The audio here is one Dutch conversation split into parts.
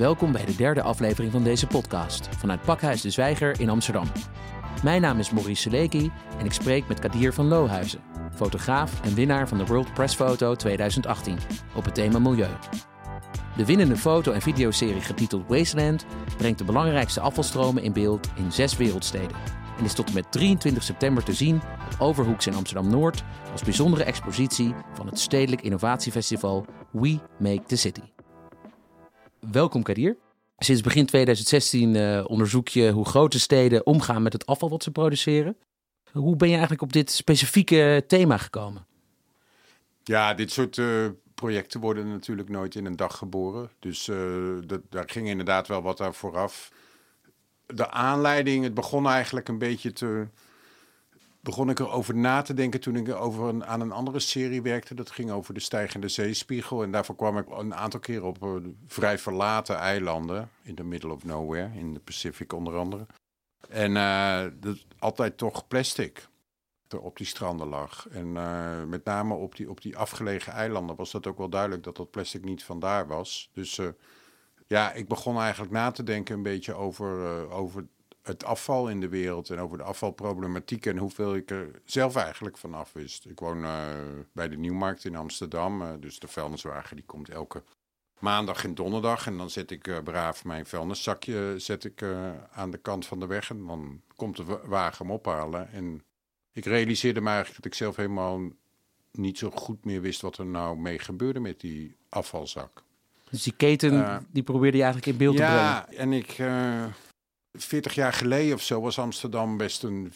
Welkom bij de derde aflevering van deze podcast vanuit Pakhuis de Zwijger in Amsterdam. Mijn naam is Maurice Seleki en ik spreek met Kadir van Lohuizen, fotograaf en winnaar van de World Press Photo 2018 op het thema milieu. De winnende foto- en videoserie getiteld Wasteland brengt de belangrijkste afvalstromen in beeld in zes wereldsteden en is tot en met 23 september te zien op Overhoeks in Amsterdam-Noord als bijzondere expositie van het Stedelijk Innovatiefestival We Make the City. Welkom Kadir. Sinds begin 2016 uh, onderzoek je hoe grote steden omgaan met het afval wat ze produceren. Hoe ben je eigenlijk op dit specifieke thema gekomen? Ja, dit soort uh, projecten worden natuurlijk nooit in een dag geboren. Dus dat, daar ging inderdaad wel wat aan vooraf. De aanleiding, het begon eigenlijk een beetje te, begon ik erover na te denken toen ik over aan een andere serie werkte. Dat ging over de stijgende zeespiegel. En daarvoor kwam ik een aantal keren op uh, vrij verlaten eilanden. In the middle of nowhere, in de Pacific onder andere. En uh, dat, altijd toch plastic er op die stranden lag. En uh, met name op die, op die afgelegen eilanden was dat ook wel duidelijk dat dat plastic niet vandaar was. Dus ja, ik begon eigenlijk na te denken een beetje over, over het afval in de wereld en over de afvalproblematiek en hoeveel ik er zelf eigenlijk van af wist. Ik woon uh, bij de Nieuwmarkt in Amsterdam, uh, dus de vuilniswagen die komt elke maandag en donderdag. En dan zet ik uh, braaf mijn vuilniszakje zet ik, aan de kant van de weg en dan komt de wagen hem ophalen. En ik realiseerde me eigenlijk dat ik zelf helemaal niet zo goed meer wist wat er nou mee gebeurde met die afvalzak. Dus die keten, die probeerde je eigenlijk in beeld ja, te Ja, brengen? en ik 40 jaar geleden of zo was Amsterdam best een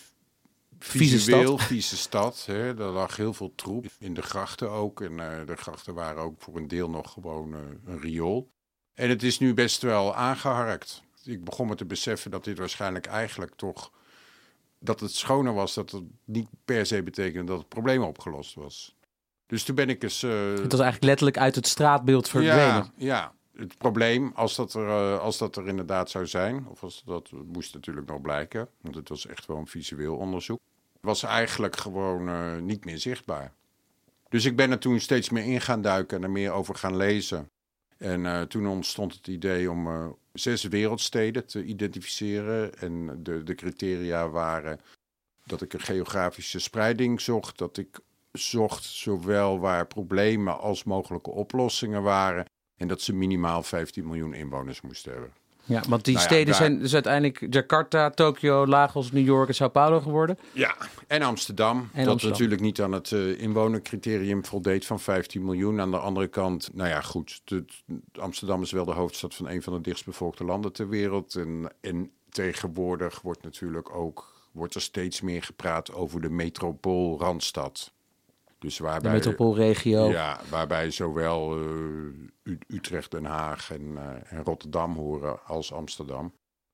visueel vieze stad. Hè. Er lag heel veel troep in de grachten ook. En uh, de grachten waren ook voor een deel nog gewoon uh, een riool. En het is nu best wel aangeharkt. Ik begon me te beseffen dat dit waarschijnlijk eigenlijk toch... dat het schoner was, dat het niet per se betekende dat het probleem opgelost was. Dus toen ben ik eens... Uh, het was eigenlijk letterlijk uit het straatbeeld verdwenen. Ja, ja het probleem, als dat, er, uh, als dat er inderdaad zou zijn, of als dat moest natuurlijk nog blijken, want het was echt wel een visueel onderzoek, was eigenlijk gewoon uh, niet meer zichtbaar. Dus ik ben er toen steeds meer in gaan duiken en er meer over gaan lezen. En uh, toen ontstond het idee om zes wereldsteden te identificeren. En de, de criteria waren dat ik een geografische spreiding zocht, dat ik zocht zowel waar problemen als mogelijke oplossingen waren. En dat ze minimaal 15 miljoen inwoners moesten hebben. Ja, want die Nou ja, steden daar- zijn dus uiteindelijk Jakarta, Tokio, Lagos, New York en Sao Paulo geworden. Ja, en Amsterdam. dat Amsterdam. natuurlijk niet aan het eh, inwonercriterium voldeed van 15 miljoen. Aan de andere kant, nou ja, goed. de- Amsterdam is wel de hoofdstad van een van de dichtstbevolkte landen ter wereld. En, en tegenwoordig wordt natuurlijk ook wordt er steeds meer gepraat over de metropool Randstad. Dus De waarbij, metropoolregio. Ja, waarbij zowel eh, Utrecht, Den Haag en, eh, en Rotterdam horen als Amsterdam.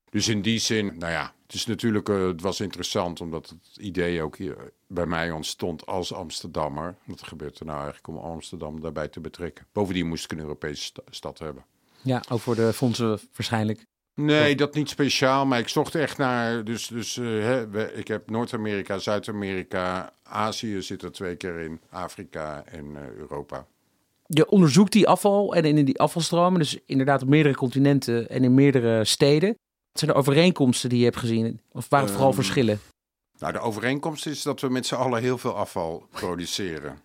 Dus in die zin, nou ja, het is natuurlijk, eh, het was interessant omdat het idee ook hier bij mij ontstond als Amsterdammer. Wat gebeurt er nou eigenlijk om Amsterdam daarbij te betrekken? Bovendien moest ik een Europese sta- stad hebben. Ja, ook voor de fondsen waarschijnlijk. Nee, dat niet speciaal, maar ik zocht echt naar. Dus, dus eh, hè, we- ik heb Noord-Amerika, Zuid-Amerika, Azië zit er twee keer in, Afrika en eh, Europa. Je onderzoekt die afval en in die afvalstromen, dus inderdaad op meerdere continenten en in meerdere steden. Wat zijn de overeenkomsten die je hebt gezien? Of waren het vooral Ehm, verschillen? Nou, de overeenkomst is dat we met z'n allen heel veel afval produceren.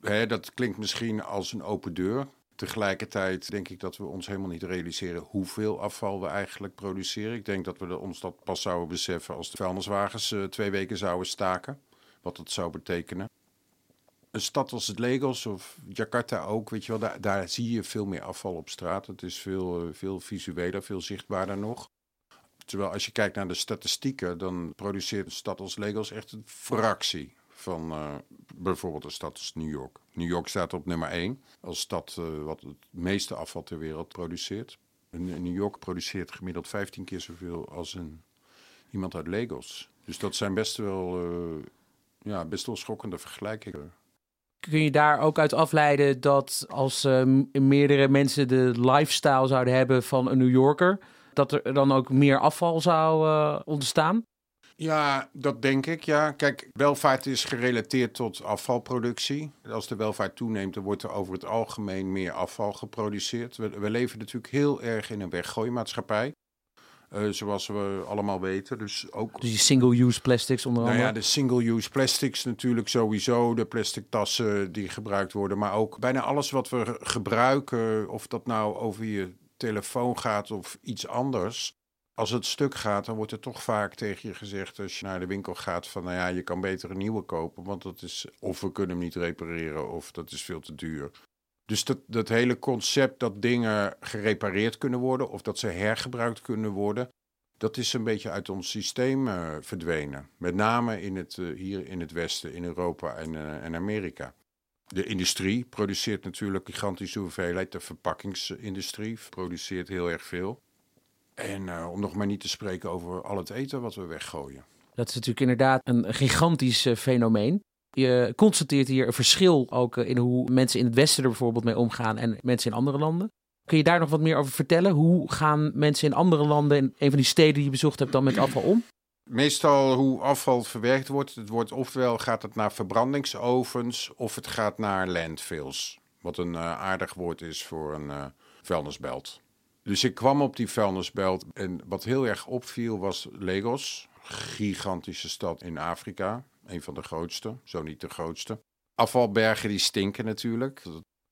Hè, dat klinkt misschien als een open deur. Tegelijkertijd denk ik dat we ons helemaal niet realiseren hoeveel afval we eigenlijk produceren. Ik denk dat we ons dat pas zouden beseffen als de vuilniswagens eh, twee weken zouden staken. Wat dat zou betekenen. Een stad als Lagos of Jakarta ook, weet je wel, daar, daar zie je veel meer afval op straat. Het is veel, eh, veel visueler, veel zichtbaarder nog. Terwijl als je kijkt naar de statistieken, dan produceert een stad als Lagos echt een fractie van eh, bijvoorbeeld een stad als New York. New York staat op nummer 1 als stad eh, wat het meeste afval ter wereld produceert. En New York produceert gemiddeld 15 keer zoveel als een, iemand uit Lagos. Dus dat zijn best wel, eh, ja, best wel schokkende vergelijkingen. Kun je daar ook uit afleiden dat als meerdere mensen de lifestyle zouden hebben van een New Yorker, dat er dan ook meer afval zou ontstaan? Ja, dat denk ik, ja. Kijk, welvaart is gerelateerd tot afvalproductie. Als de welvaart toeneemt, dan wordt er over het algemeen meer afval geproduceerd. We, we leven natuurlijk heel erg in een weggooimaatschappij. Uh, zoals we allemaal weten. Dus ook. Dus die single-use plastics onder andere. Nou ja, de single-use plastics natuurlijk sowieso. De plastic tassen die gebruikt worden. Maar ook bijna alles wat we gebruiken. Of dat nou over je telefoon gaat of iets anders. Als het stuk gaat, dan wordt er toch vaak tegen je gezegd als je naar de winkel gaat van nou ja, je kan beter een nieuwe kopen, want dat is of we kunnen hem niet repareren of dat is veel te duur. Dus dat, dat hele concept dat dingen gerepareerd kunnen worden of dat ze hergebruikt kunnen worden, dat is een beetje uit ons systeem uh, verdwenen. Met name in het, uh, hier in het Westen, in Europa en, uh, en Amerika. De industrie produceert natuurlijk gigantische hoeveelheid. De verpakkingsindustrie produceert heel erg veel. En uh, om nog maar niet te spreken over al het eten wat we weggooien. Dat is natuurlijk inderdaad een gigantisch uh, fenomeen. Je constateert hier een verschil ook uh, in hoe mensen in het Westen er bijvoorbeeld mee omgaan en mensen in andere landen. Kun je daar nog wat meer over vertellen? Hoe gaan mensen in andere landen, in een van die steden die je bezocht hebt, dan met afval om? Meestal hoe afval verwerkt wordt. Het wordt ofwel gaat het naar verbrandingsovens of het gaat naar landfills. Wat een uh, aardig woord is voor een uh, vuilnisbelt. Dus ik kwam op die vuilnisbelt en wat heel erg opviel was Lagos. Gigantische stad in Afrika. Een van de grootste, zo niet de grootste. Afvalbergen die stinken natuurlijk.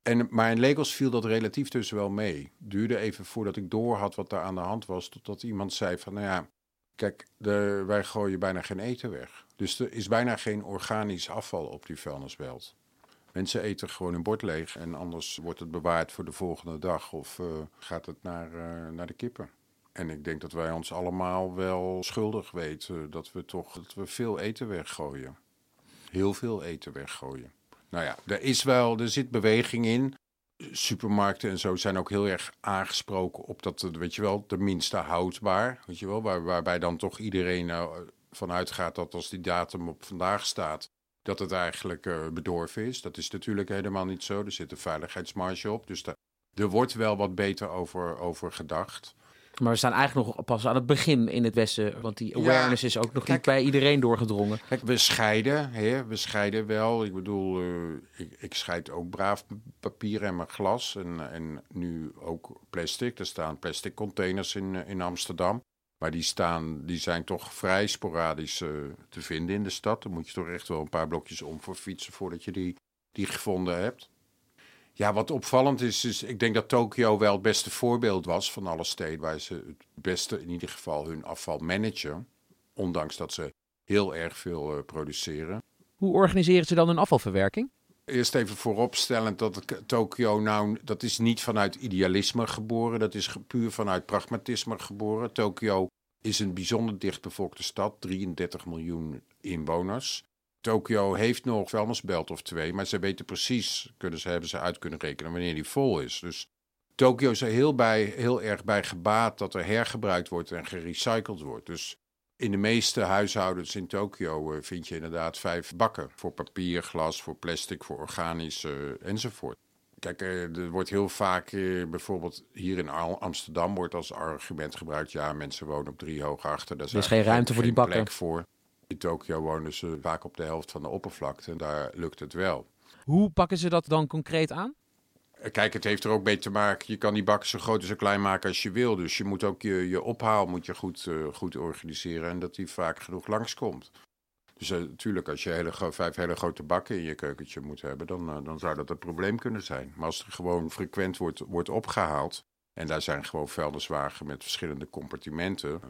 En, maar in Lagos viel dat relatief dus wel mee. Duurde even voordat ik door had wat daar aan de hand was. Totdat iemand zei van, nou ja, kijk, de, wij gooien bijna geen eten weg. Dus er is bijna geen organisch afval op die vuilnisbelt. Mensen eten gewoon een bord leeg en anders wordt het bewaard voor de volgende dag of uh, gaat het naar, uh, naar de kippen. En ik denk dat wij ons allemaal wel schuldig weten dat we toch dat we veel eten weggooien. Heel veel eten weggooien. Nou ja, er is wel, er zit beweging in. Supermarkten en zo zijn ook heel erg aangesproken op dat, weet je wel, tenminste houdbaar. Weet je wel, waar, waarbij dan toch iedereen uh, vanuit gaat dat als die datum op vandaag staat, dat het eigenlijk uh, bedorven is. Dat is natuurlijk helemaal niet zo. Er zit een veiligheidsmarge op. Dus er wordt wel wat beter over, over gedacht. Maar we staan eigenlijk nog pas aan het begin in het Westen. Want die awareness ja, is ook nog kijk, niet bij iedereen doorgedrongen. Kijk, we scheiden. Hè? We scheiden wel. Ik bedoel, uh, ik, ik scheid ook braaf papier en mijn glas. En, en nu ook plastic. Er staan plastic containers in, in Amsterdam. Maar die, staan, die zijn toch vrij sporadisch uh, te vinden in de stad. Dan moet je toch echt wel een paar blokjes om voor fietsen voordat je die, die gevonden hebt. Ja, wat opvallend is, is, ik denk dat Tokio wel het beste voorbeeld was van alle steden waar ze het beste in ieder geval hun afval managen. Ondanks dat ze heel erg veel uh, produceren. Hoe organiseren ze dan hun afvalverwerking? Eerst even vooropstellend dat Tokio nou, dat is niet vanuit idealisme geboren, dat is puur vanuit pragmatisme geboren. Tokio is een bijzonder dichtbevolkte stad, 33 miljoen inwoners. Tokio heeft nog vuilnisbelt of twee, maar ze weten precies, kunnen ze, hebben ze uit kunnen rekenen wanneer die vol is. Dus Tokio is er heel, bij, heel erg bij gebaat dat er hergebruikt wordt en gerecycled wordt. Dus in de meeste huishoudens in Tokio uh, vind je inderdaad vijf bakken. Voor papier, glas, voor plastic, voor organisch uh, enzovoort. Kijk, uh, er wordt heel vaak, bijvoorbeeld hier in Amsterdam, wordt als argument gebruikt: ja, mensen wonen op drie hoog achter. Daar er is geen ruimte voor die bakken. Voor. In Tokio wonen ze vaak op de helft van de oppervlakte en daar lukt het wel. Hoe pakken ze dat dan concreet aan? Kijk, het heeft er ook mee te maken. Je kan die bakken zo groot en zo klein maken als je wil. Dus je moet ook je, je ophaal moet je goed, uh, goed organiseren en dat die vaak genoeg langskomt. Dus uh, natuurlijk, als je hele, vijf hele grote bakken in je keukentje moet hebben, dan, uh, dan zou dat een probleem kunnen zijn. Maar als er gewoon frequent wordt, wordt opgehaald en daar zijn gewoon vuilniswagen met verschillende compartimenten,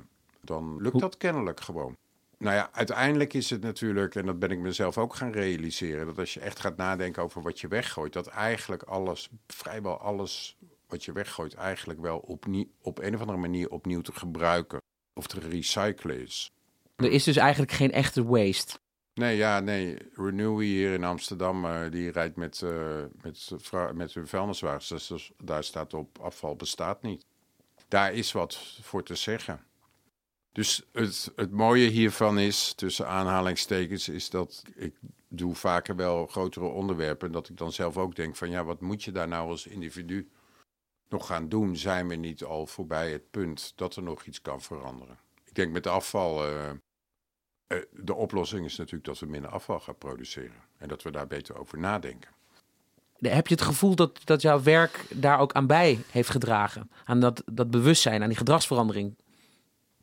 dan lukt dat kennelijk gewoon. Nou ja, uiteindelijk is het natuurlijk, en dat ben ik mezelf ook gaan realiseren, dat als je echt gaat nadenken over wat je weggooit, dat eigenlijk alles, vrijwel alles wat je weggooit, eigenlijk wel opnieuw, op een of andere manier opnieuw te gebruiken of te recyclen is. Er is dus eigenlijk geen echte waste. Nee, ja, nee. Renewy hier in Amsterdam, uh, die rijdt met, uh, met, met hun vuilniswagens. Dus, dus daar staat op afval bestaat niet. Daar is wat voor te zeggen. Dus het, het mooie hiervan is, tussen aanhalingstekens, is dat ik doe vaker wel grotere onderwerpen. En dat ik dan zelf ook denk van ja, wat moet je daar nou als individu nog gaan doen? Zijn we niet al voorbij het punt dat er nog iets kan veranderen? Ik denk met afval, uh, eh, de oplossing is natuurlijk dat we minder afval gaan produceren. En dat we daar beter over nadenken. Heb je het gevoel dat, dat jouw werk daar ook aan bij heeft gedragen? Aan dat, dat bewustzijn, aan die gedragsverandering?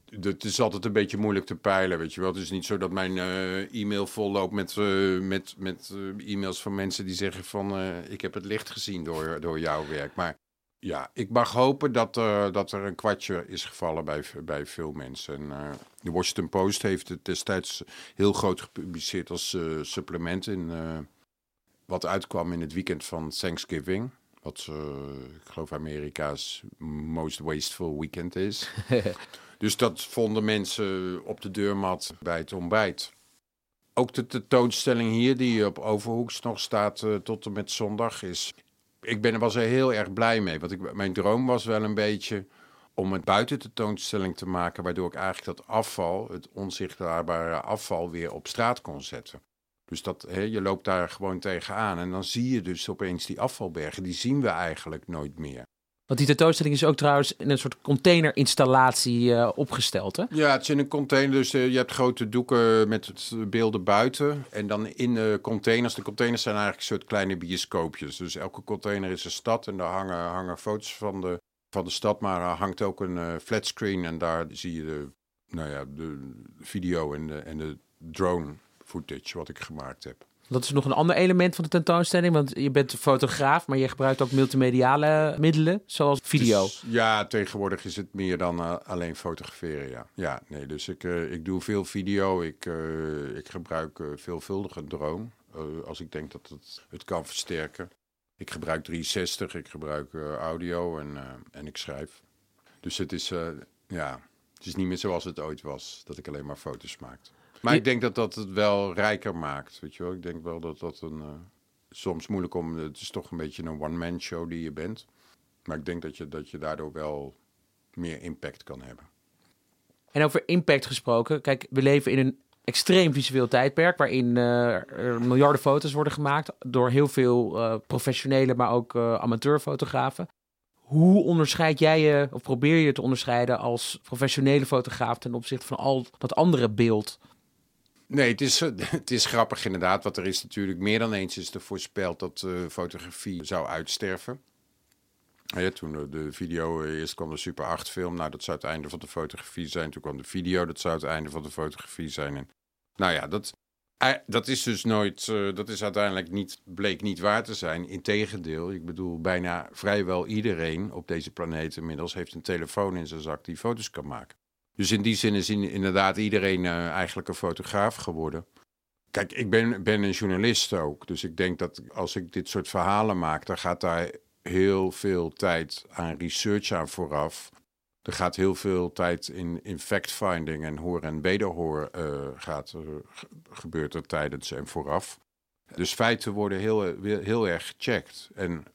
Het is altijd een beetje moeilijk te peilen, weet je wel. Het is niet zo dat mijn uh, e-mail volloopt met, uh, met, met uh, e-mails van mensen die zeggen van... ik heb het licht gezien door, door jouw werk. Maar ja, ik mag hopen dat, dat er een kwartje is gevallen bij, bij veel mensen. En, de Washington Post heeft het destijds heel groot gepubliceerd als supplement in wat uitkwam in het weekend van Thanksgiving. Wat ik geloof Amerika's most wasteful weekend is. dus dat vonden mensen op de deurmat bij het ontbijt. Ook de tentoonstelling hier, die op Overhoeks nog staat tot en met zondag, is. Ik ben, was er heel erg blij mee. Want ik, mijn droom was wel een beetje om het buiten tentoonstelling te maken, waardoor ik eigenlijk dat afval, het onzichtbare afval, weer op straat kon zetten. Dus dat, je loopt daar gewoon tegenaan en dan zie je dus opeens die afvalbergen. Die zien we eigenlijk nooit meer. Want die tentoonstelling is ook trouwens in een soort containinstallatie uh, opgesteld, hè? Ja, het is in een container. Dus uh, je hebt grote doeken met beelden buiten. En dan in de containers. De containers zijn eigenlijk een soort kleine bioscoopjes. Dus elke container is een stad. En daar hangen, hangen foto's van de, van de stad. Maar er hangt ook een uh, flatscreen. En daar zie je de, nou ja, de video en de, en de drone footage wat ik gemaakt heb. Dat is nog een ander element van de tentoonstelling, want je bent fotograaf, maar je gebruikt ook multimediale middelen, zoals video. Dus, ja, tegenwoordig is het meer dan uh, alleen fotograferen, ja. Ja, nee, dus ik, uh, ik doe veel video, ik, uh, ik gebruik veelvuldig een drone, als ik denk dat het het kan versterken. Ik gebruik 360, ik gebruik audio en, en ik schrijf. Dus het is, ja, het is niet meer zoals het ooit was, dat ik alleen maar foto's maakte. Maar ik denk dat dat het wel rijker maakt. Weet je wel? Ik denk wel dat dat een. Uh, soms moeilijk om. Het is toch een beetje een one-man show die je bent. Maar ik denk dat je, dat je daardoor wel meer impact kan hebben. En over impact gesproken. Kijk, we leven in een extreem visueel tijdperk. waarin uh, er miljarden foto's worden gemaakt. door heel veel uh, professionele, maar ook amateurfotografen. Hoe onderscheid jij je, of probeer je te onderscheiden als professionele fotograaf ten opzichte van al dat andere beeld Nee, het is, het is grappig inderdaad. Want er is natuurlijk meer dan eens is er voorspeld dat uh, fotografie zou uitsterven. Toen de video, eh, eerst kwam de Super 8 film. Nou, dat zou het einde van de fotografie zijn. Toen kwam de video, dat zou het einde van de fotografie zijn. En, nou ja, dat, dat is dus nooit, dat is uiteindelijk niet, bleek niet waar te zijn. Integendeel, ik bedoel, bijna vrijwel iedereen op deze planeet inmiddels heeft een telefoon in zijn zak die foto's kan maken. Dus in die zin is inderdaad iedereen uh, eigenlijk een fotograaf geworden. Kijk, ik ben, ben een journalist ook. Dus ik denk dat als ik dit soort verhalen maak, dan gaat daar heel veel tijd aan research aan vooraf. Er gaat heel veel tijd in, in fact-finding en hoor en wederhoor uh, gaat, gebeurt er tijdens en vooraf. Dus feiten worden heel, heel erg gecheckt. En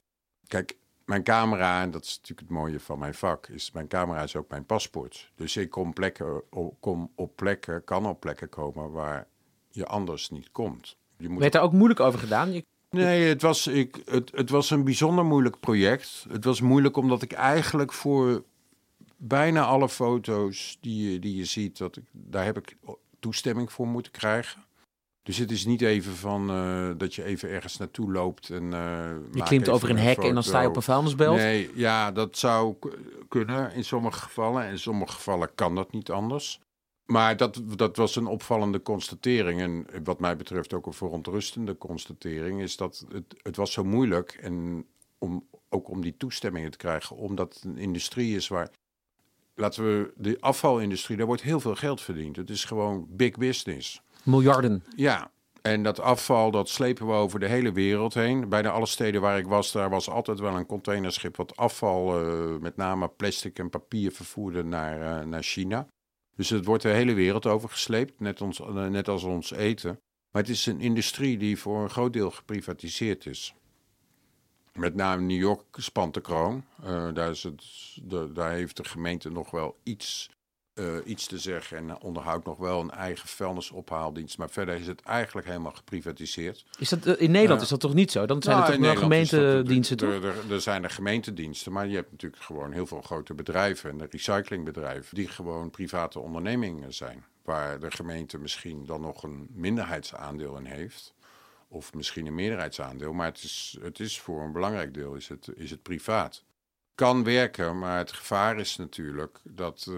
kijk, mijn camera, en dat is natuurlijk het mooie van mijn vak, is mijn camera is ook mijn paspoort. Dus ik kom, plekken, kom op plekken, kan op plekken komen waar je anders niet komt. Je moet... Werd daar ook moeilijk over gedaan? Je... Nee, het was, ik, het, het was een bijzonder moeilijk project. Het was moeilijk omdat ik eigenlijk voor bijna alle foto's die je, die je ziet, dat ik, daar heb ik toestemming voor moeten krijgen. Dus het is niet even van uh, dat je even ergens naartoe loopt en. Uh, je klimt over een, hek en dan sta je op een vuilnisbelt. Nee, ja, dat zou kunnen in sommige gevallen. In sommige gevallen kan dat niet anders. Maar dat, dat was een opvallende constatering. En wat mij betreft ook een verontrustende constatering. Is dat het, het was zo moeilijk. En om, ook om die toestemmingen te krijgen. Omdat het een industrie is waar. Laten we. De afvalindustrie, daar wordt heel veel geld verdiend. Het is gewoon big business. Miljarden. Ja, en dat afval, dat slepen we over de hele wereld heen. Bijna alle steden waar ik was, daar was altijd wel een containerschip wat afval, uh, met name plastic en papier, vervoerde naar, uh, naar China. Dus het wordt de hele wereld overgesleept, net, ons, uh, net als ons eten. Maar het is een industrie die voor een groot deel geprivatiseerd is. Met name New York spant de kroon. daar, is het, de, daar heeft de gemeente nog wel iets uh, iets te zeggen en onderhoudt nog wel een eigen vuilnisophaaldienst. Maar verder is het eigenlijk helemaal geprivatiseerd. Is dat, uh, in Nederland uh, is dat toch niet zo? Dan zijn nou, er toch wel gemeentediensten, toch? Er, er, er, zijn er gemeentediensten, maar je hebt natuurlijk gewoon heel veel grote bedrijven en de recyclingbedrijven die gewoon private ondernemingen zijn. waar de gemeente misschien dan nog een minderheidsaandeel in heeft. Of misschien een meerderheidsaandeel, maar het is, het is voor een belangrijk deel is het, is het privaat. Kan werken, maar het gevaar is natuurlijk dat uh,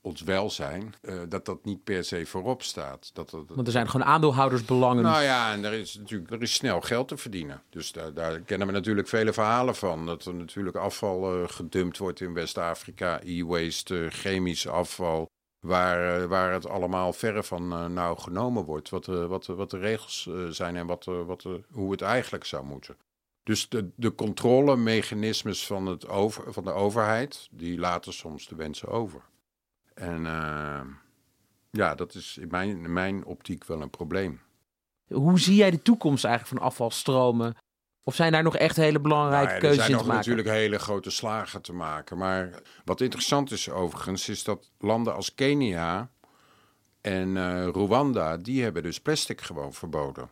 ons welzijn, uh, dat dat niet per se voorop staat. Dat, dat, Want er zijn gewoon aandeelhoudersbelangen. Nou ja, en er is natuurlijk er is snel geld te verdienen. Dus daar, daar kennen we natuurlijk vele verhalen van. Dat er natuurlijk afval uh, gedumpt wordt in West-Afrika, e-waste, chemisch afval. Waar, waar het allemaal verre van nou genomen wordt. Wat, wat, wat de regels zijn en wat, wat, hoe het eigenlijk zou moeten. Dus de, de controlemechanismes van, het over, van de overheid, die laten soms de wensen over. En ja, dat is in mijn, in mijn optiek wel een probleem. Hoe zie jij de toekomst eigenlijk van afvalstromen? Of zijn daar nog echt hele belangrijke nou ja, keuzes in te maken? Er zijn natuurlijk hele grote slagen te maken. Maar wat interessant is overigens, is dat landen als Kenia en uh, Rwanda, die hebben dus plastic gewoon verboden.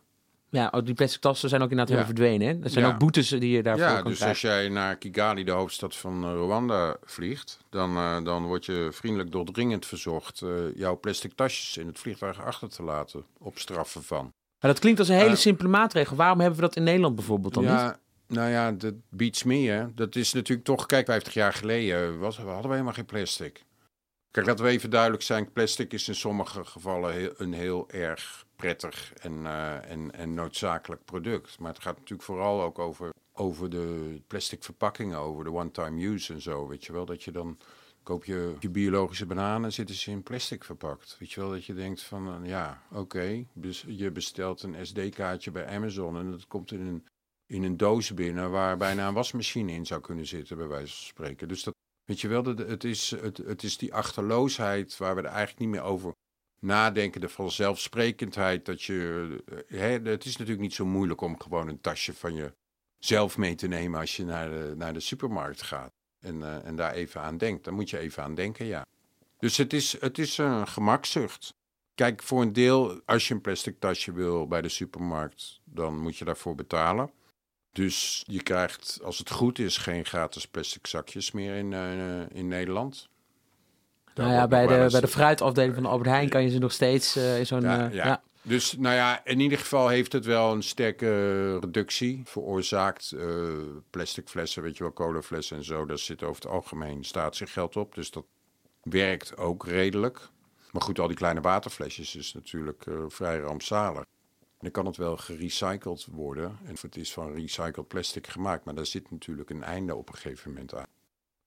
Ja, oh, die plastic tassen zijn ook inderdaad ja. helemaal verdwenen. Hè? Er zijn ja. ook boetes die je daarvoor ja, kan dus krijgen. als jij naar Kigali, de hoofdstad van uh, Rwanda, vliegt... Dan, uh, dan word je vriendelijk doordringend verzocht... jouw plastic tasjes in het vliegtuig achter te laten op straffen van. Maar dat klinkt als een hele uh, simpele maatregel. Waarom hebben we dat in Nederland bijvoorbeeld dan ja, niet? Nou ja, dat beats me, hè. Dat is natuurlijk toch... Kijk, 50 jaar geleden was, hadden we helemaal geen plastic. Kijk, laten we even duidelijk zijn. Plastic is in sommige gevallen heel, een heel erg prettig en, uh, en, en noodzakelijk product. Maar het gaat natuurlijk vooral ook over, over de plastic verpakkingen, over de one-time use en zo. Weet je wel, dat je dan koop je, je biologische bananen, zitten ze in plastic verpakt. Weet je wel, dat je denkt van, uh, ja, oké, je bestelt een SD-kaartje bij Amazon en dat komt in een, in een doos binnen waar bijna een wasmachine in zou kunnen zitten, bij wijze van spreken. Dus dat, weet je wel, het, is, het, het is die achterloosheid waar we er eigenlijk niet meer over nadenken, de vanzelfsprekendheid dat je, hè, het is natuurlijk niet zo moeilijk om gewoon een tasje van je zelf mee te nemen als je naar de, naar de supermarkt gaat. En, uh, en daar even aan denkt. Dan moet je even aan denken, ja. Dus het is, het is een gemakzucht. Kijk, voor een deel, als je een plastic tasje wil bij de supermarkt, dan moet je daarvoor betalen. Dus je krijgt, als het goed is, geen gratis plastic zakjes meer in, uh, in Nederland. Nou ja, bij de, eens... bij de fruitafdeling van de Albert Heijn kan je ze nog steeds uh, in zo'n... Ja, ja. ja. Dus nou ja, in ieder geval heeft het wel een sterke reductie veroorzaakt. Uh, plastic flessen, weet je wel, colaflessen en zo, daar zit over het algemeen statiegeld op. Dus dat werkt ook redelijk. Maar goed, al die kleine waterflesjes is natuurlijk uh, vrij rampzalig. Dan kan het wel gerecycled worden. En het is van recycled plastic gemaakt, maar daar zit natuurlijk een einde op een gegeven moment aan.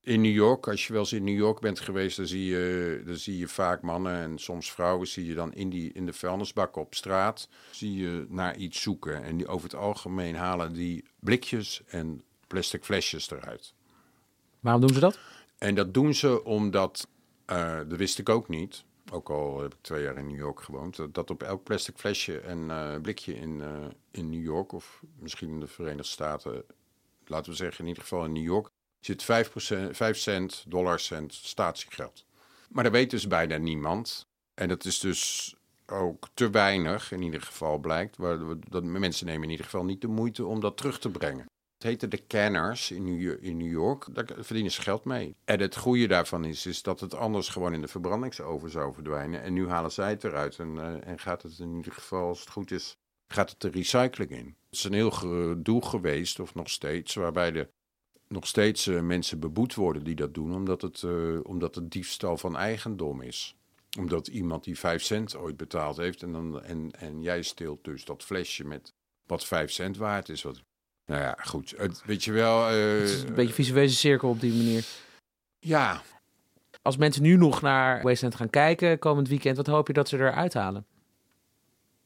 In New York, als je wel eens in New York bent geweest, dan zie je, dan zie je vaak mannen en soms vrouwen, zie je dan in, die, in de vuilnisbak op straat, zie je naar iets zoeken. En die, over het algemeen halen die blikjes en plastic flesjes eruit. Waarom doen ze dat? En dat doen ze omdat, uh, dat wist ik ook niet, ook al heb ik twee jaar in New York gewoond, dat, dat op elk plastic flesje en uh, blikje in, uh, in New York, of misschien in de Verenigde Staten, laten we zeggen in ieder geval in New York, zit 5, 5 cent, dollarcent statiegeld. Maar dat weet dus bijna niemand. En dat is dus ook te weinig, in ieder geval blijkt. Dat mensen nemen in ieder geval niet de moeite om dat terug te brengen. Het heette de canners in New, in New York. Daar verdienen ze geld mee. En het goede daarvan is, is dat het anders gewoon in de verbrandingsoven zou verdwijnen. En nu halen zij het eruit. En, uh, en gaat het in ieder geval, als het goed is, gaat het de recycling in. Het is een heel gedoe geweest, of nog steeds, waarbij de nog steeds uh, mensen beboet worden die dat doen, omdat het, uh, omdat het diefstal van eigendom is. Omdat iemand die 5 cent ooit betaald heeft en, dan, en, en jij steelt dus dat flesje met wat 5 cent waard is. Wat, nou ja, goed. Het, weet je wel. Uh, het is een beetje een visuele cirkel op die manier. Ja. Als mensen nu nog naar Wasteland gaan kijken komend weekend, wat hoop je dat ze eruit halen?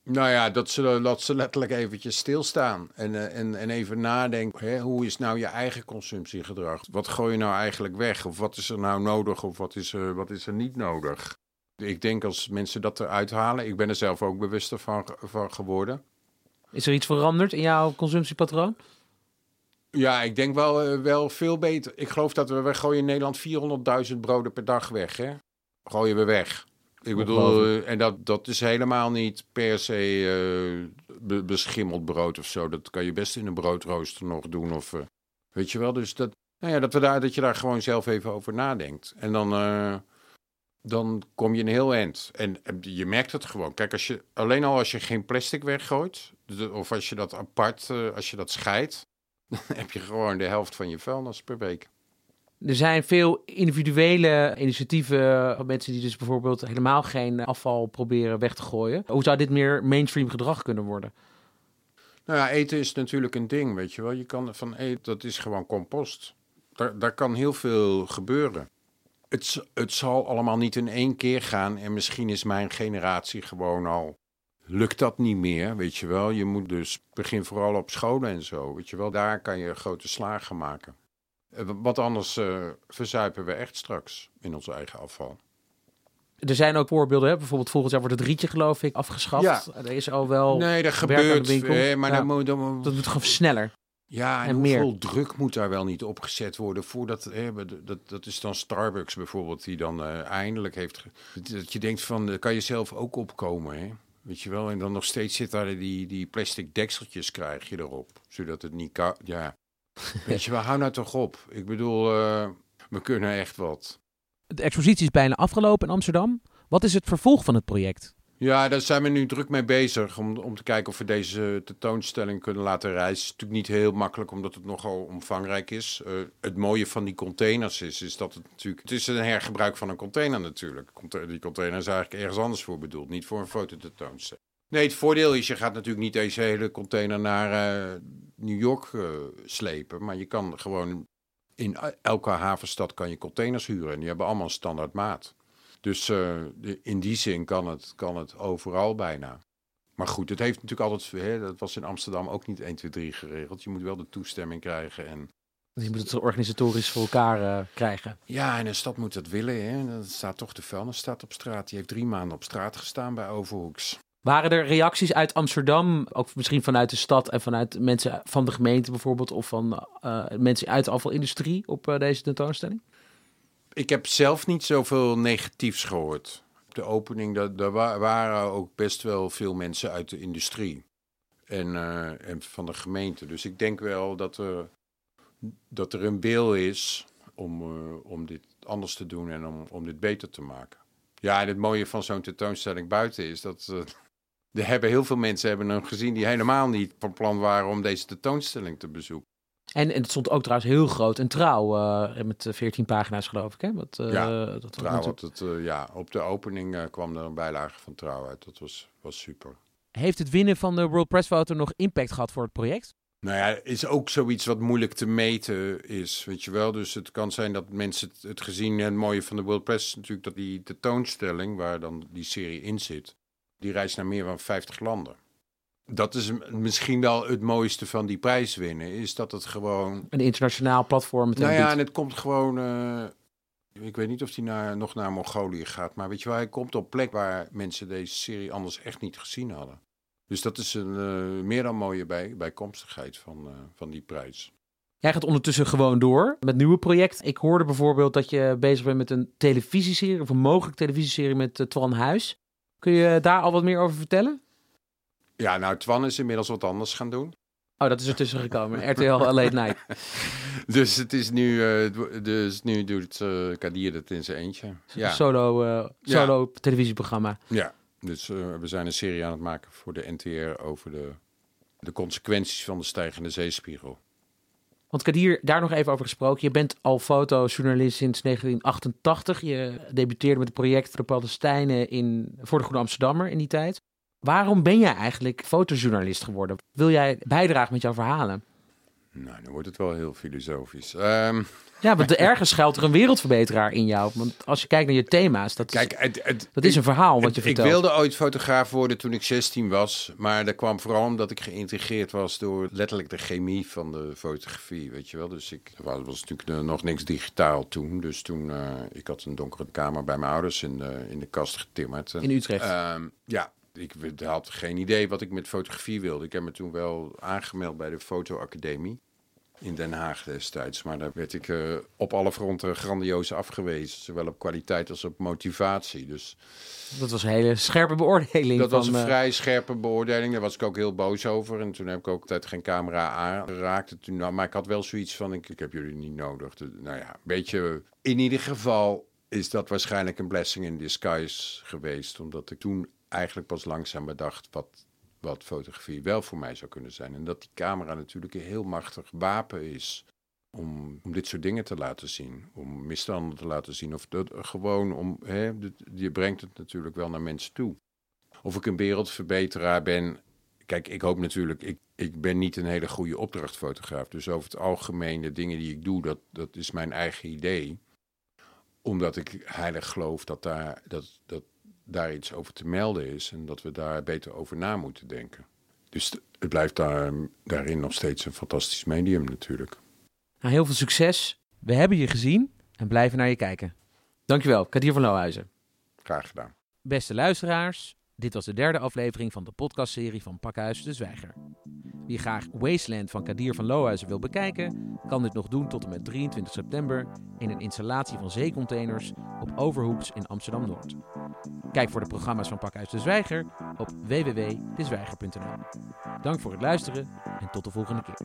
Nou ja, dat ze, dat ze letterlijk eventjes stilstaan en, uh, en, en even nadenken. Hè, hoe is nou je eigen consumptiegedrag? Wat gooi je nou eigenlijk weg? Of wat is er nou nodig of wat is er, wat is er niet nodig? Ik denk als mensen dat eruit halen, ik ben er zelf ook bewuster van, van geworden. Is er iets veranderd in jouw consumptiepatroon? Ja, ik denk wel, uh, wel veel beter. Ik geloof dat we, we gooien in Nederland 400.000 broden per dag weg. Hè? Gooien we weg. Ik bedoel, uh, en dat, dat is helemaal niet per se uh, be beschimmeld brood of zo. Dat kan je best in een broodrooster nog doen. Of, uh, weet je wel, dus dat, nou ja, dat, we daar, dat je daar gewoon zelf even over nadenkt. En dan, dan kom je een heel eind. En en je merkt het gewoon. Kijk, als je, alleen al als je geen plastic weggooit, of als je dat apart, eh, als je dat scheidt, dan heb je gewoon de helft van je vuilnis per week. Er zijn veel individuele initiatieven van mensen die dus bijvoorbeeld helemaal geen afval proberen weg te gooien. Hoe zou dit meer mainstream gedrag kunnen worden? Nou ja, eten is natuurlijk een ding, weet je wel. Je kan van eten, dat is gewoon compost. Daar, daar kan heel veel gebeuren. Het, het zal allemaal niet in één keer gaan. En misschien is mijn generatie gewoon al. Lukt dat niet meer, weet je wel? Je moet dus begin vooral op scholen en zo, weet je wel? Daar kan je grote slagen maken. Eh, Want anders eh, verzuipen we echt straks in ons eigen afval. Er zijn ook voorbeelden, hè? bijvoorbeeld volgend jaar wordt het rietje geloof ik afgeschaft. Ja. Er is al wel, nee, dat gebeurt. winkel. eh, maar Ja. dan moet, dan dat moet gewoon sneller. Ja, en, En meer. hoeveel druk moet daar wel niet opgezet worden voordat hè, dat, dat is dan Starbucks bijvoorbeeld die dan eh, eindelijk heeft dat- je denkt van kan je zelf ook opkomen hè weet je wel en dan nog steeds zit daar die, die plastic dekseltjes krijg je erop zodat het niet ja weet je hou nou toch op ik bedoel eh, we kunnen echt wat De expositie is bijna afgelopen in Amsterdam. Wat is het vervolg van het project? Ja, daar zijn we nu druk mee bezig om, om te kijken of we deze tentoonstelling kunnen laten reizen. Het is natuurlijk niet heel makkelijk omdat het nogal omvangrijk is. Eh, het mooie van die containers is, is dat het natuurlijk... Het is een hergebruik van een container natuurlijk. Die container is eigenlijk ergens anders voor bedoeld, niet voor een fototentoonstelling. Nee, het voordeel is, je gaat natuurlijk niet deze hele container naar eh, New York eh, slepen. Maar je kan gewoon in elke havenstad kan je containers huren. En die hebben allemaal een standaard maat. Dus eh, de- in die zin kan het, kan het overal bijna. Maar goed, het heeft natuurlijk altijd, hè, dat was in Amsterdam ook niet 1, 2, 3 geregeld. Je moet wel de toestemming krijgen. En Dus je moet het organisatorisch voor elkaar krijgen. ja, en een stad moet dat willen. Hè. Dan staat toch de vuilnis staat op straat. Die heeft drie maanden op straat gestaan bij Overhoeks. Waren er reacties uit Amsterdam, ook misschien vanuit de stad en vanuit mensen van de gemeente bijvoorbeeld, of van eh, mensen uit de afvalindustrie op eh, deze tentoonstelling? Ik heb zelf niet zoveel negatiefs gehoord. De opening, daar, daar wa- waren ook best wel veel mensen uit de industrie. En, eh, en van de gemeente. Dus ik denk wel dat er, dat er een wil is om, om dit anders te doen en om, om dit beter te maken. Ja, en het mooie van zo'n tentoonstelling buiten is dat... eh, er hebben heel veel mensen hebben hem gezien die helemaal niet van plan waren om deze tentoonstelling te bezoeken. En, en het stond ook trouwens heel groot en trouw, eh, met eh, 14 pagina's geloof ik. Hè? Wat, eh, Ja, dat Trouw natuurlijk- het, eh, ja, op de opening eh, kwam er een bijlage van Trouw uit. Dat was, was super. Heeft het winnen van de World Press Photo nog impact gehad voor het project? Nou ja, is ook zoiets wat moeilijk te meten is, weet je wel. Dus het kan zijn dat mensen het, het gezien... En het mooie van de World Press is natuurlijk dat die tentoonstelling... waar dan die serie in zit... die reist naar meer dan 50 landen. Dat is misschien wel het mooiste van die prijs winnen... is dat het gewoon... Een internationaal platform. Nou ja, en het komt gewoon... eh, ik weet niet of hij naar, nog naar Mongolië gaat... maar weet je wel, hij komt op plek waar mensen deze serie anders echt niet gezien hadden. Dus dat is een eh, meer dan mooie bij, bijkomstigheid van, eh, van die prijs. Jij gaat ondertussen gewoon door met nieuwe projecten. Ik hoorde bijvoorbeeld dat je bezig bent met een televisieserie, of een mogelijke televisieserie met uh, Twan Huis. Kun je daar al wat meer over vertellen? Ja, nou, Twan is inmiddels wat anders gaan doen. Oh, dat is ertussen gekomen. RTL Late Night. Dus het is nu, eh, dus nu doet uh, Kadir het in zijn eentje. Ja, Solo, uh, solo ja. televisieprogramma. Ja, dus we zijn een serie aan het maken voor de NTR over de, de consequenties van de stijgende zeespiegel. Want Kadir, daar nog even over gesproken. Je bent al fotojournalist sinds 1988. Je debuteerde met het project De Palestijnen in, voor de Goede Amsterdammer in die tijd. Waarom ben jij eigenlijk fotojournalist geworden? Wil jij bijdragen met jouw verhalen? Nou, dan wordt het wel heel filosofisch. Um... Ja, want ergens schuilt er een wereldverbeteraar in jou. Want als je kijkt naar je thema's, dat is, Kijk, het, het, dat is een verhaal wat het, je vertelt. Ik wilde ooit fotograaf worden toen ik 16 was. Maar dat kwam vooral omdat ik geïntegreerd was door letterlijk de chemie van de fotografie. Weet je wel, dus ik was, was natuurlijk nog niks digitaal toen. Dus toen, uh, ik had een donkere kamer bij mijn ouders in de, in de kast getimmerd. En, in Utrecht? Uh, ja, ik had geen idee wat ik met fotografie wilde. Ik heb me toen wel aangemeld bij de fotoacademie in Den Haag destijds. Maar daar werd ik uh, op alle fronten grandioos afgewezen. Zowel op kwaliteit als op motivatie. Dus dat was een hele scherpe beoordeling. Dat van, was een uh... vrij scherpe beoordeling. Daar was ik ook heel boos over. En toen heb ik ook altijd geen camera aangeraakt. Toen, nou, maar ik had wel zoiets van, ik, ik heb jullie niet nodig. Nou ja, een beetje... In ieder geval is dat waarschijnlijk een blessing in disguise geweest. Omdat ik toen eigenlijk pas langzaam bedacht wat, wat fotografie wel voor mij zou kunnen zijn. En dat die camera natuurlijk een heel machtig wapen is om, om dit soort dingen te laten zien. Om misstanden te laten zien. Of dat, gewoon om, hè, je brengt het natuurlijk wel naar mensen toe. Of ik een wereldverbeteraar ben. Kijk, ik hoop natuurlijk, ik, ik ben niet een hele goede opdrachtfotograaf. Dus over het algemeen, de dingen die ik doe, dat, dat is mijn eigen idee. Omdat ik heilig geloof dat daar, dat, dat daar iets over te melden is. En dat we daar beter over na moeten denken. Dus het blijft daar, daarin nog steeds een fantastisch medium natuurlijk. Nou, heel veel succes. We hebben je gezien en blijven naar je kijken. Dankjewel, Kadir van Lohuizen. Graag gedaan. Beste luisteraars, dit was de derde aflevering van de podcastserie van Pakhuis de Zwijger. Wie graag Wasteland van Kadir van Lohuizen wil bekijken, kan dit nog doen tot en met 23 september in een installatie van zeecontainers op Overhoeks in Amsterdam-Noord. Kijk voor de programma's van Pakhuis de Zwijger op www.dezwijger.nl. Dank voor het luisteren en tot de volgende keer.